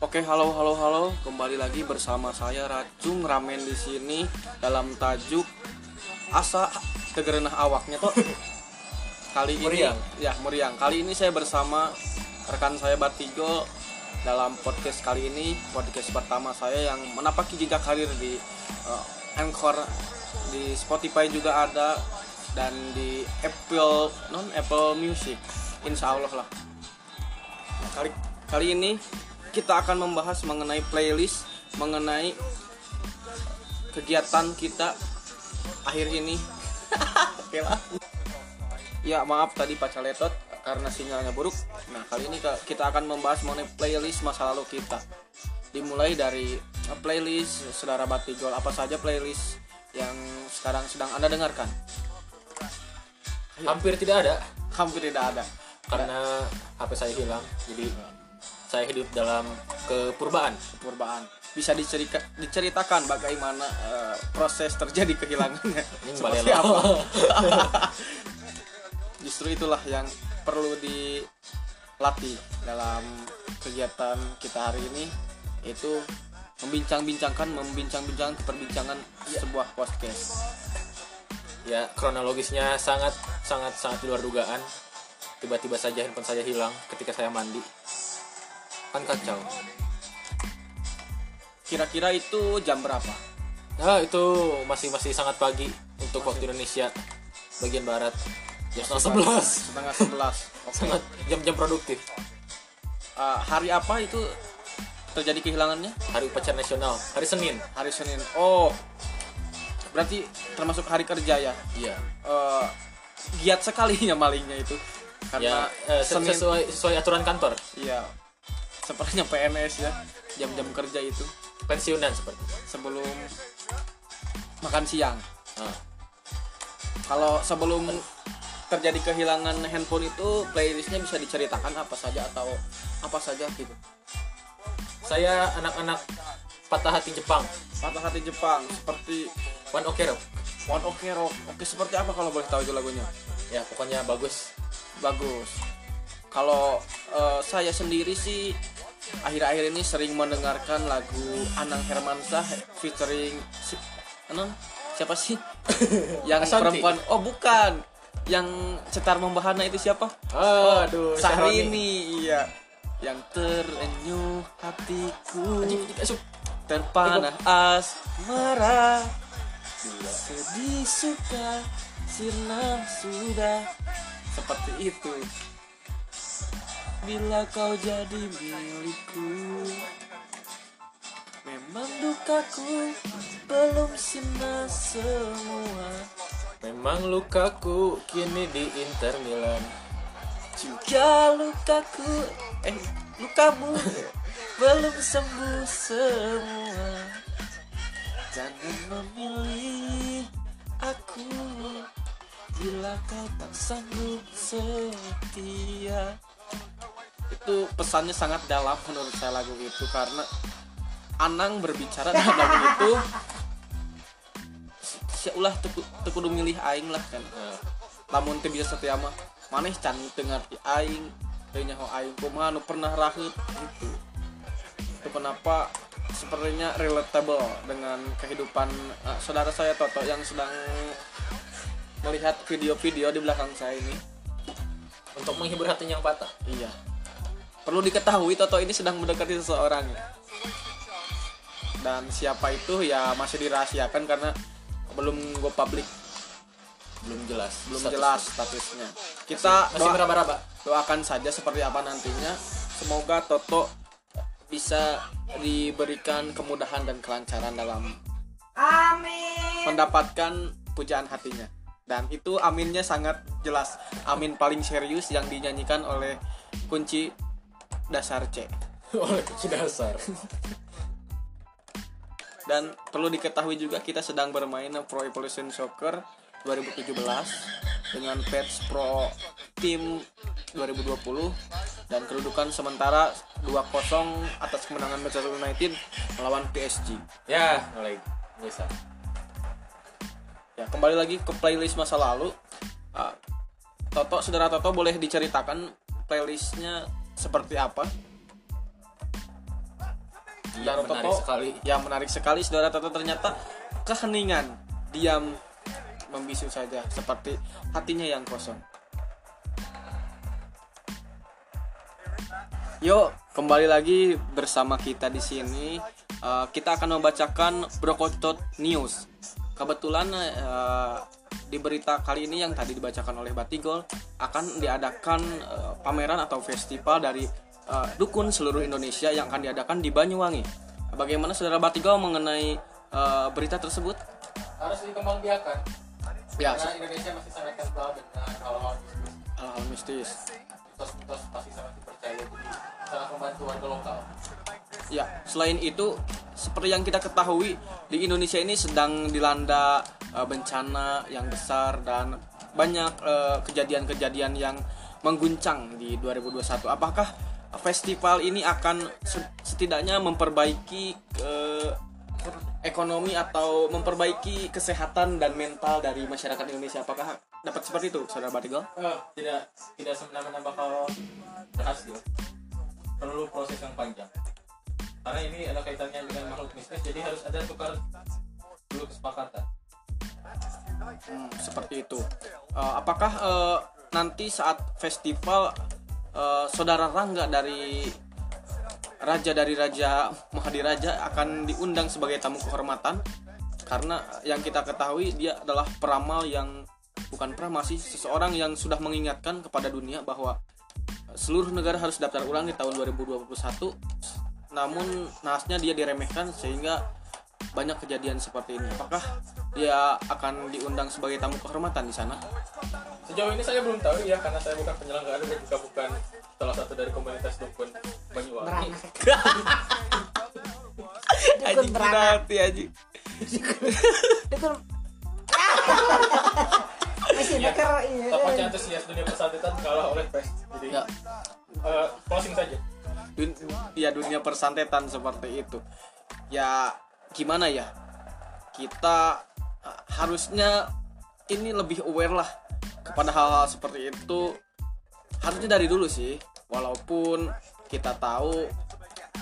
Oke, halo halo halo, kembali lagi bersama saya Racung Ramen di sini dalam tajuk asa kegerenah awaknya toh. Kali ini Meriang. ya meriang. Kali ini saya bersama rekan saya Batigo dalam podcast kali ini podcast pertama saya yang menapaki jejak karir di uh, Anchor di Spotify juga ada dan di Apple non Apple Music Insya Allah lah Nah, kali kali ini kita akan membahas mengenai playlist mengenai kegiatan kita akhir ini. Oke lah. ya maaf tadi pacar letot karena sinyalnya buruk. Nah kali ini kita akan membahas mengenai playlist masa lalu kita. Dimulai dari eh, playlist saudara Batigol apa saja playlist yang sekarang sedang anda dengarkan? Hampir tidak ada. Hampir tidak ada. Karena HP saya hilang. Jadi saya hidup dalam kepurbaan. perubahan bisa dicerita, diceritakan bagaimana eh, proses terjadi kehilangannya seperti apa justru itulah yang perlu dilatih dalam kegiatan kita hari ini itu membincang-bincangkan membincang-bincangkan perbincangan sebuah podcast Ya, kronologisnya sangat sangat sangat di luar dugaan. Tiba-tiba saja handphone saya hilang ketika saya mandi. Kan kacau. kira-kira itu jam berapa Nah, itu masih masih sangat pagi untuk waktu Indonesia bagian barat. Jam setengah 11. setengah sebelas Sangat jam-jam produktif. Eh, hari apa itu terjadi kehilangannya Hari upacara nasional, hari Senin. hari Senin oh berarti termasuk hari kerja ya Iya. eh giat sekali ya malingnya itu karena Ya, eh, sesuai sesuai aturan kantor. iya sepertinya PNS ya jam-jam kerja itu Pensiunan seperti. sebelum makan siang Nah, kalau sebelum terjadi kehilangan handphone itu playlistnya bisa diceritakan apa saja atau apa saja gitu saya anak-anak patah hati Jepang. patah hati Jepang seperti One Ok Rock. One Ok Rock oke seperti apa kalau boleh tahu itu lagunya Ya, pokoknya bagus. bagus kalau eh, saya sendiri sih akhir-akhir ini sering mendengarkan lagu Anang Hermansyah featuring si, Anang siapa sih? Yang Ashanti. perempuan oh bukan. Yang cetar membahana itu siapa? Aduh, Syahrini. Iya. Yang terenyuh hatiku terpanah asmara sedih suka sirna sudah. Seperti itu bila kau jadi milikku memang dukaku belum sirna semua. Memang lukaku kini di Inter Milan. juga lukaku eh lukamu belum sembuh semua. Jangan memilih aku. Bila kau tak sanggup setia itu pesannya sangat dalam menurut saya lagu itu karena Anang berbicara dalam lagu itu si ulah teku, milih aing lah kan. Nah, lamun setia mah maneh can ngarti aing teu nyaho aing kumaha nu pernah raheut gitu. Itu kenapa sepertinya relatable dengan kehidupan eh, saudara saya Toto yang sedang melihat video-video di belakang saya ini. Untuk menghibur hatinya yang patah. iya perlu diketahui Toto ini sedang mendekati seseorang dan siapa itu ya masih dirahasiakan karena belum go public Belum jelas. belum Status. jelas statusnya kita Masih doa- meraba-raba. doakan saja seperti apa nantinya semoga Toto bisa diberikan kemudahan dan kelancaran dalam mendapatkan pujaan hatinya dan itu aminnya sangat jelas amin paling serius yang dinyanyikan oleh kunci dasar C Oleh dasar. dan perlu diketahui juga kita sedang bermain Pro Evolution Soccer 2017 dengan patch Pro Team 2020 dan kedudukan sementara 2-0 atas kemenangan Manchester United melawan PSG. ya, mulai bisa. Ya, kembali lagi ke playlist masa lalu. Ah, Toto, saudara Toto boleh diceritakan playlistnya seperti apa? Saudara menarik Toto, sekali. yang menarik sekali saudara Toto ternyata keheningan diam membisu saja seperti hatinya yang kosong Yuk, kembali lagi bersama kita di sini. Eh, kita akan membacakan Brokotot News. Kebetulan eh, di berita kali ini yang tadi dibacakan oleh Batigol akan diadakan eh, pameran atau festival dari eh, dukun seluruh Indonesia yang akan diadakan di Banyuwangi. Bagaimana saudara Batigol mengenai eh, berita tersebut? Harus dikembangbiakan. Ya, Karena Indonesia masih sangat kental dengan hal-hal mistis. hal-hal mistis. Mitos-mitos masih sangat dipercaya jadi sangat membantu warga lokal. Ya, selain itu seperti yang kita ketahui di Indonesia ini sedang dilanda eh, bencana yang besar dan banyak eh, kejadian-kejadian yang mengguncang di 2021. Apakah festival ini akan se- setidaknya memperbaiki eh, ekonomi atau memperbaiki kesehatan dan mental dari masyarakat Indonesia? Apakah dapat seperti itu, Saudara Batigol? Eh, tidak tidak semena-mena bakal berhasil. Perlu proses yang panjang. Karena ini ada kaitannya dengan makhluk mistis, jadi harus ada tukar dulu kesepakatan. Hmm, seperti itu. Eh, apakah eh, nanti saat festival eh, saudara Rangga dari raja dari raja Mahadiraja akan diundang sebagai tamu kehormatan karena yang kita ketahui dia adalah peramal yang bukan peramal sih seseorang yang sudah mengingatkan kepada dunia bahwa seluruh negara harus daftar ulang di tahun 2021 namun nahasnya dia diremehkan sehingga banyak kejadian seperti ini. Apakah dia akan diundang sebagai tamu kehormatan di sana? Sejauh ini saya belum tahu ya karena saya bukan penyelenggara dan juga bukan salah satu dari komunitas dukun Banyuwangi. dukun beranak. berarti anjing. Dukun. Masih Ya, Tampaknya antusias dunia persatuan kalah oleh pes. Jadi ya. eh, closing saja. Dun ya dunia persantetan seperti itu. Ya gimana ya? Kita uh, harusnya ini lebih aware lah kepada hal-hal seperti itu. Harusnya dari dulu sih walaupun kita tahu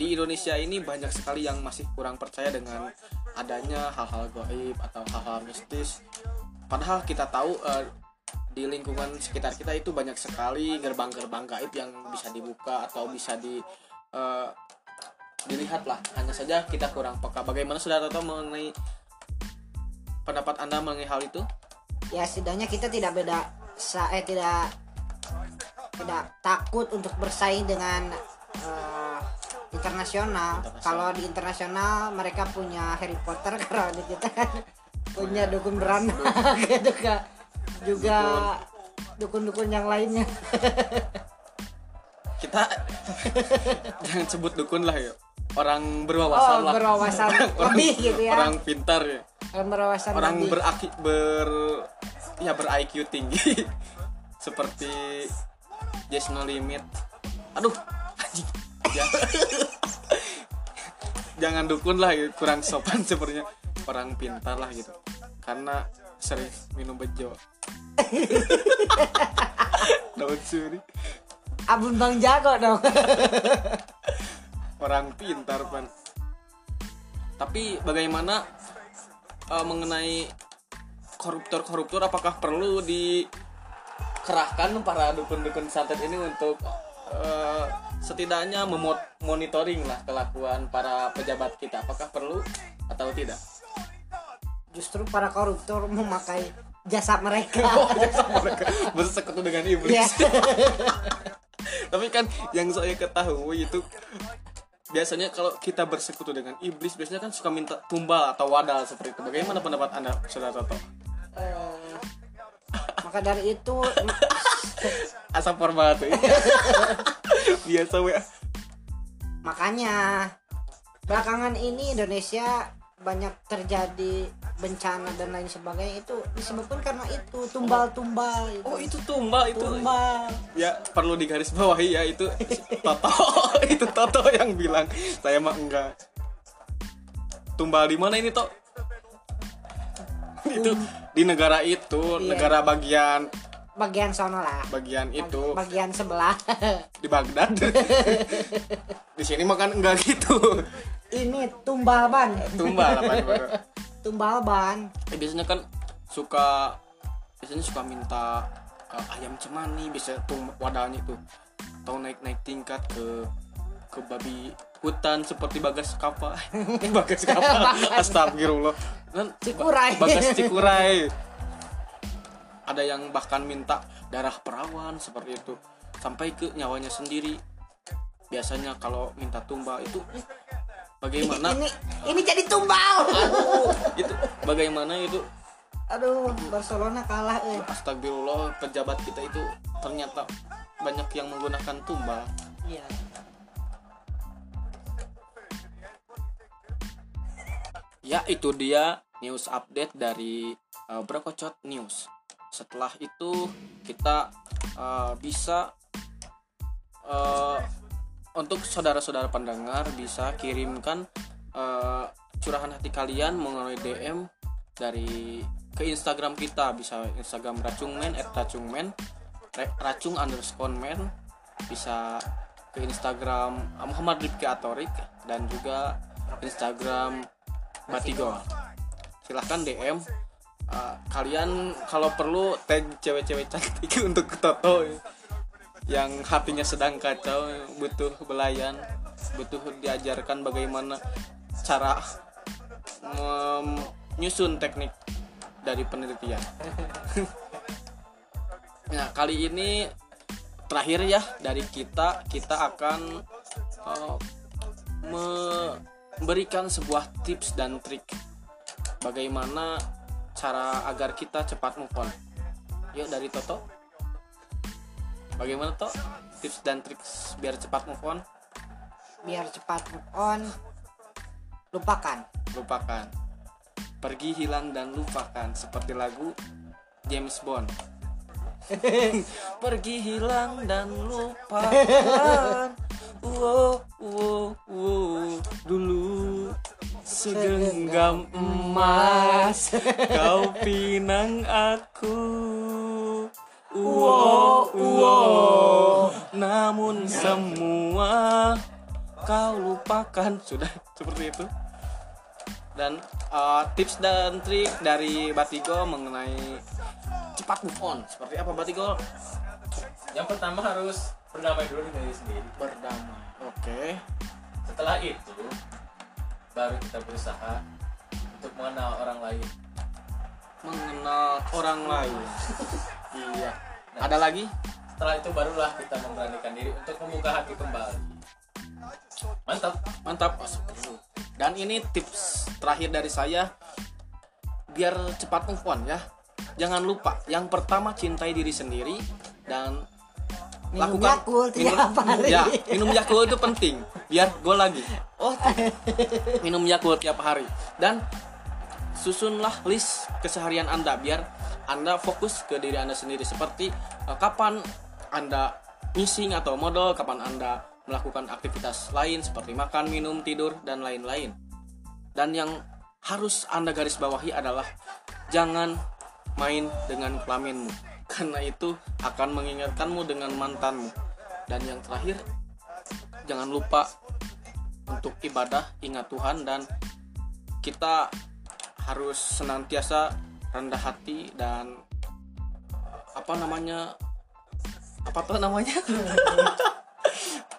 di Indonesia ini banyak sekali yang masih kurang percaya dengan adanya hal-hal gaib atau hal-hal mistis. Padahal kita tahu uh, di lingkungan sekitar kita itu banyak sekali gerbang-gerbang gaib yang bisa dibuka atau bisa di eh, dilihat lah. Hanya saja kita kurang peka. Bagaimana sudah tahu mengenai pendapat anda mengenai hal itu? Ya setidaknya kita tidak beda sa eh tidak tidak takut untuk bersaing dengan eh, internasional. Internasional. kalau di internasional mereka punya Harry Potter kalau di kita kan punya dukun beranak juga juga dukun-dukun yang lainnya. Kita jangan sebut dukun lah ya. Orang berwawasan oh lah. berwawasan orang, lebih gitu ya. orang pintar ya. Orang berwawasan orang lebih beraki ber ya ber IQ tinggi. Seperti Just No Limit. Aduh anjing. Ya. jangan dukun lah kurang sopan sepertinya orang pintar lah gitu. Karena sering minum bejo. Daun suri. Abun bang jago dong. Orang pintar pan. Tapi bagaimana eh, mengenai koruptor-koruptor apakah perlu dikerahkan para dukun-dukun santet ini untuk eh, setidaknya memonitoring lah kelakuan para pejabat kita? Apakah perlu atau tidak justru para koruptor memakai jasa mereka. Mereka. Bersekutu dengan iblis. Ya tapi kan yang saya ketahui itu biasanya kalau kita bersekutu dengan iblis biasanya kan suka minta tumbal atau wadal seperti itu. Bagaimana pendapat anda saudara Toto? Eh, maka dari itu asap formal tuh biasa we makanya belakangan ini Indonesia banyak terjadi bencana dan lain sebagainya itu disebabkan karena itu tumbal-tumbal itu. oh itu tumbal itu. Tumbal. Ya perlu digaris bawahi ya itu Toto. Itu Toto yang bilang saya mah enggak. Tumbal di mana ini Tok? Itu di negara itu Iya. negara bagian bagian sono lah. Bagian itu. bagian sebelah. Di Baghdad. Di sini makan enggak gitu. Ini tumbal ban. Tumbal baru tumbal ban. Eh, biasanya kan suka biasanya suka minta eh, ayam cemani bisa tuh wadahnya tuh. Atau naik naik tingkat ke ke babi hutan seperti bagas kapal bagas kapal astagfirullah. Dan Cikuray. ba- bagas cikurai. Ada yang bahkan minta darah perawan seperti itu. Sampai ke nyawanya sendiri. Biasanya kalau minta tumbal itu bagaimana? Ini ini jadi tumbal. Itu bagaimana itu? Aduh Barcelona kalah eh. Astagfirullah pejabat kita itu ternyata banyak yang menggunakan tumbal. Iya. Ya itu dia news update dari uh, Brokocot News. Setelah itu kita uh, bisa uh, untuk saudara-saudara pendengar bisa kirimkan uh, curahan hati kalian melalui DM dari ke Instagram kita. Bisa Instagram racungmen at racungmen racung underscore men. Bisa ke Instagram Muhammad Rifki Atorik dan juga Instagram Batigor. Silahkan DM Uh, kalian kalau perlu tag cewek-cewek cantik untuk Toto yang hatinya sedang kacau butuh belayan butuh diajarkan bagaimana cara menyusun teknik dari penelitian. Nah kali ini terakhir ya dari kita kita akan uh, memberikan sebuah tips dan trik bagaimana cara agar kita cepat move on. Yuk dari Toto bagaimana Toto tips dan trik biar cepat move on? Biar cepat move on lupakan. Lupakan. Pergi hilang dan lupakan seperti lagu James Bond. Pergi hilang dan lupakan. Wow wow wow dulu segenggam emas. kau pinang aku wow wow namun semua kau lupakan. Sudah seperti itu. Dan uh, tips dan trik dari Batigo mengenai cepat move on. Seperti apa Batigo? Yang pertama harus berdamai dulu dengan diri sendiri. Berdamai. Oke. Setelah itu baru kita berusaha untuk mengenal orang lain. Mengenal orang lain iya. Ada lagi? setelah itu barulah kita memberanikan diri untuk membuka hati kembali. Mantap. Mantap. Masuk dulu dan ini tips terakhir dari saya biar cepat move on ya. Jangan lupa yang pertama cintai diri sendiri dan minum lakukan Yakult minum, tiap hari. Ya minum Yakult itu penting. Biar gue lagi. Oh minum Yakult tiap hari. Dan susunlah list keseharian anda biar anda fokus ke diri anda sendiri. Seperti eh, kapan anda missing atau modal kapan anda melakukan aktivitas lain seperti makan minum tidur dan lain-lain. Dan yang harus anda garis bawahi adalah jangan main dengan kelaminmu. Karena itu akan mengingatkanmu dengan mantanmu. Dan yang terakhir jangan lupa untuk ibadah ingat Tuhan dan kita harus senantiasa rendah hati dan apa namanya apa tuh namanya?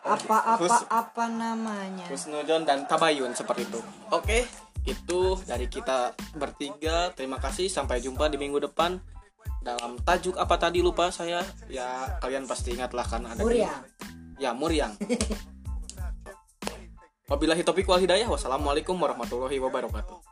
Apa apa Hus- apa namanya? Husnudon dan Tabayun seperti itu. Oke. Itu dari kita bertiga. Terima kasih sampai jumpa di minggu depan. Dalam tajuk apa tadi lupa saya? Ya kalian pasti ingatlah kan ada di- Muriang. Ya Muriang. Wabillahi taufiq wal hidayah. Wassalamualaikum warahmatullahi wabarakatuh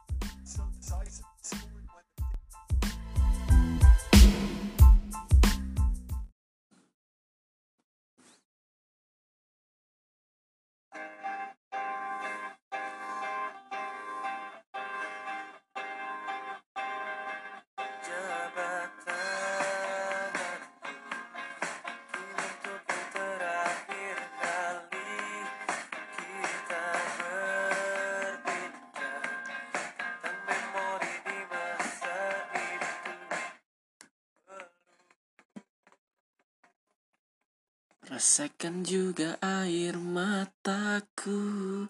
Rasakan juga air mataku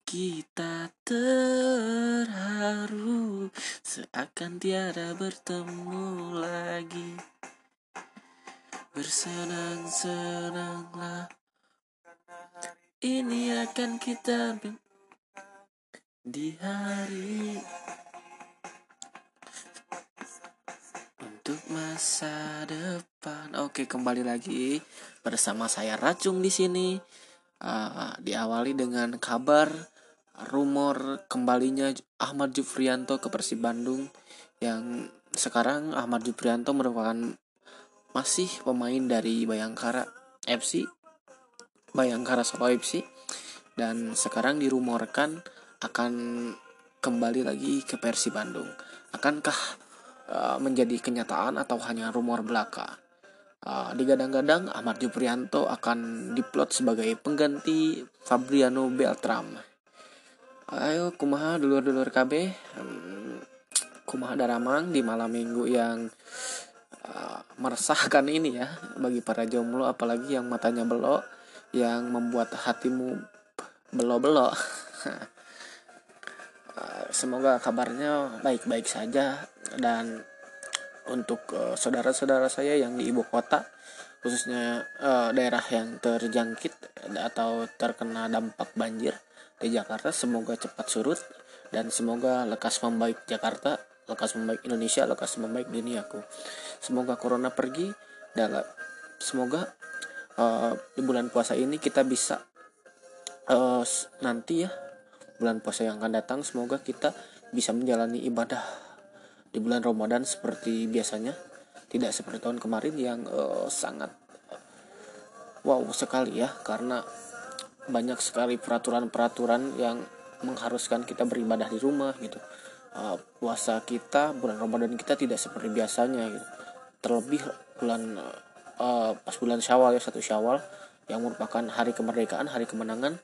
Kita terharu seakan tiada bertemu lagi. Bersenang-senanglah. Ini akan kita di hari untuk masa depan. Oke, kembali lagi bersama saya Racung di sini. Ah, diawali dengan kabar rumor kembalinya Ahmad Jufrianto ke Persib Bandung yang sekarang Ahmad Jufrianto merupakan masih pemain dari Bayangkara FC Bayangkara Solo FC dan sekarang dirumorkan akan kembali lagi ke Persib Bandung. Akankah uh, menjadi kenyataan atau hanya rumor belaka? Uh, digadang-gadang Ahmad Juprianto akan diplot sebagai pengganti Fabriano Beltram. Ayo kumaha dulur-dulur KB Hmm, kumaha daramang di malam minggu yang uh, meresahkan ini ya bagi para jomblo apalagi yang matanya belok yang membuat hatimu belo-belo. Uh, Semoga kabarnya baik-baik saja dan untuk uh, saudara-saudara saya yang di ibu kota khususnya uh, daerah yang terjangkit atau terkena dampak banjir di Jakarta semoga cepat surut dan semoga lekas membaik Jakarta, lekas membaik Indonesia, lekas membaik duniaku. Semoga corona pergi dan semoga uh, di bulan puasa ini kita bisa uh, nanti ya bulan puasa yang akan datang semoga kita bisa menjalani ibadah di bulan Ramadan seperti biasanya tidak seperti tahun kemarin yang eh, sangat wow sekali ya karena banyak sekali peraturan-peraturan yang mengharuskan kita beribadah di rumah gitu. Eh, puasa kita bulan Ramadan kita tidak seperti biasanya gitu. Terlebih bulan eh, pas bulan Syawal ya satu Syawal yang merupakan hari kemerdekaan hari kemenangan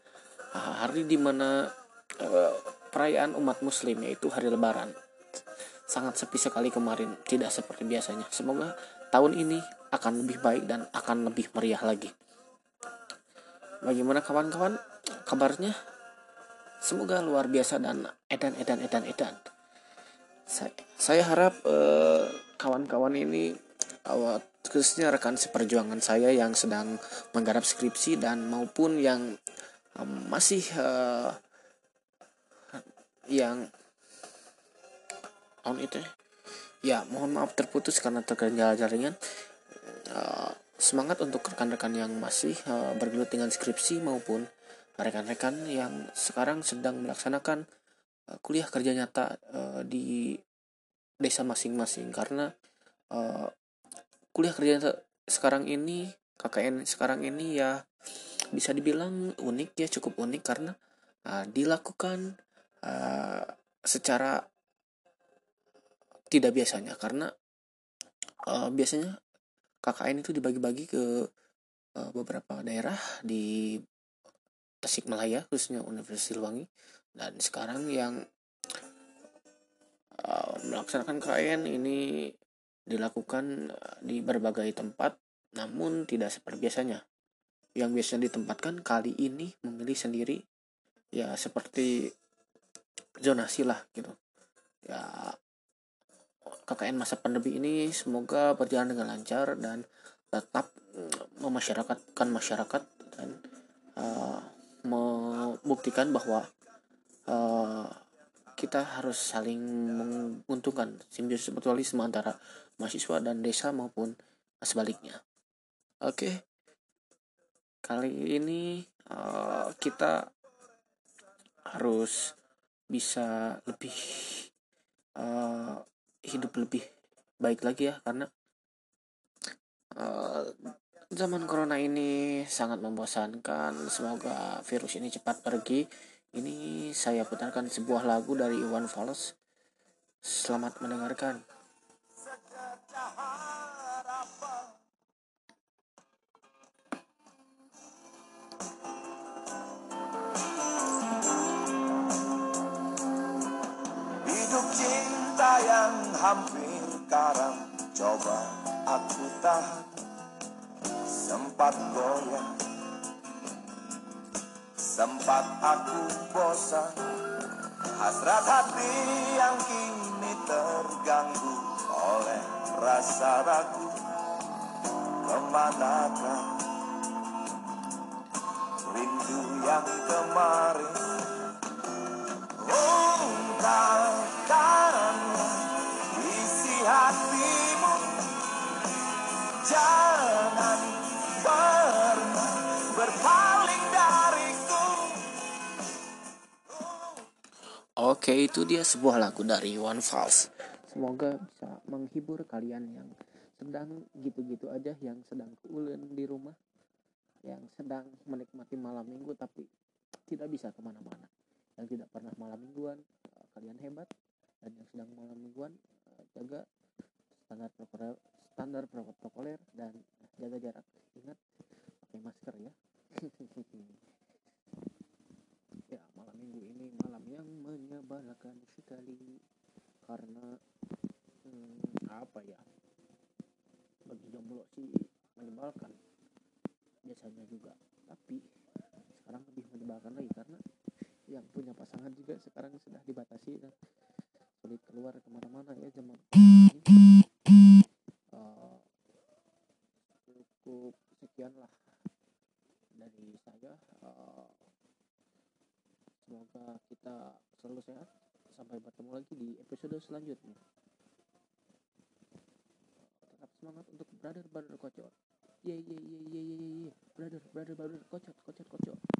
eh, hari di mana eh, perayaan umat muslim yaitu hari lebaran sangat sepi sekali kemarin. Tidak seperti biasanya. Semoga tahun ini akan lebih baik dan akan lebih meriah lagi. Bagaimana kawan-kawan? Kabarnya? Semoga luar biasa dan edan edan edan edan. Saya, saya harap eh, kawan-kawan ini awal khususnya rekan seperjuangan saya yang sedang menggarap skripsi dan maupun yang em, masih eh, yang tahun itu ya. ya mohon maaf terputus karena terkendala jaringan Eh, semangat untuk rekan-rekan yang masih eh, bergelut dengan skripsi maupun rekan-rekan yang sekarang sedang melaksanakan eh, kuliah kerja nyata eh, di desa masing-masing karena eh, kuliah kerja nyata sekarang ini KKN sekarang ini ya bisa dibilang unik ya cukup unik karena eh, dilakukan eh, secara tidak biasanya karena eh, biasanya KKN itu dibagi-bagi ke eh, beberapa daerah di Tasikmalaya khususnya Universitas Silwangi dan sekarang yang eh, melaksanakan KKN ini dilakukan di berbagai tempat namun tidak seperti biasanya. Yang biasanya ditempatkan kali ini memilih sendiri ya seperti zonasi lah gitu. Ya KKN masa pandemi ini semoga berjalan dengan lancar dan tetap mm, memasyarakatkan masyarakat dan uh, membuktikan bahwa uh, kita harus saling menguntungkan simbiosis mutualisme antara mahasiswa dan desa maupun sebaliknya. Oke, kali ini uh, kita harus bisa lebih uh, hidup lebih baik lagi ya karena eh, zaman corona ini sangat membosankan. Semoga virus ini cepat pergi. Ini saya putarkan sebuah lagu dari Iwan Fals. Selamat mendengarkan hampir karam Coba aku tahan. Sempat goyah Sempat aku bosan. Hasrat hati yang kini terganggu oleh rasa ragu. Ke manakah rindu yang kemarin? Ungkapkanlah Oke, itu dia sebuah lagu dari One Falls. Semoga bisa menghibur kalian yang sedang gitu-gitu aja, yang sedang keulen di rumah, yang sedang menikmati malam minggu tapi tidak bisa ke mana-mana, yang tidak pernah malam mingguan, kalian hebat, dan yang sedang malam mingguan jaga standar protokoler, standar protokoler dan jaga jarak. Ingat pakai masker ya. ya malam minggu ini malam yang menyebalkan sekali karena hmm, apa ya bagi jomblo sih menyebalkan biasanya juga. Tapi sekarang lebih menyebalkan lagi karena yang punya pasangan juga sekarang sudah dibatasi dan sulit keluar ke mana-mana ya zaman Eh, cukup sekian lah dari saya Eh, Semoga kita selalu sehat. Sampai bertemu lagi di episode selanjutnya. Tetap semangat untuk brother brother kocok. Ye ye ye ye ye ye. Brother brother brother kocok kocok kocok.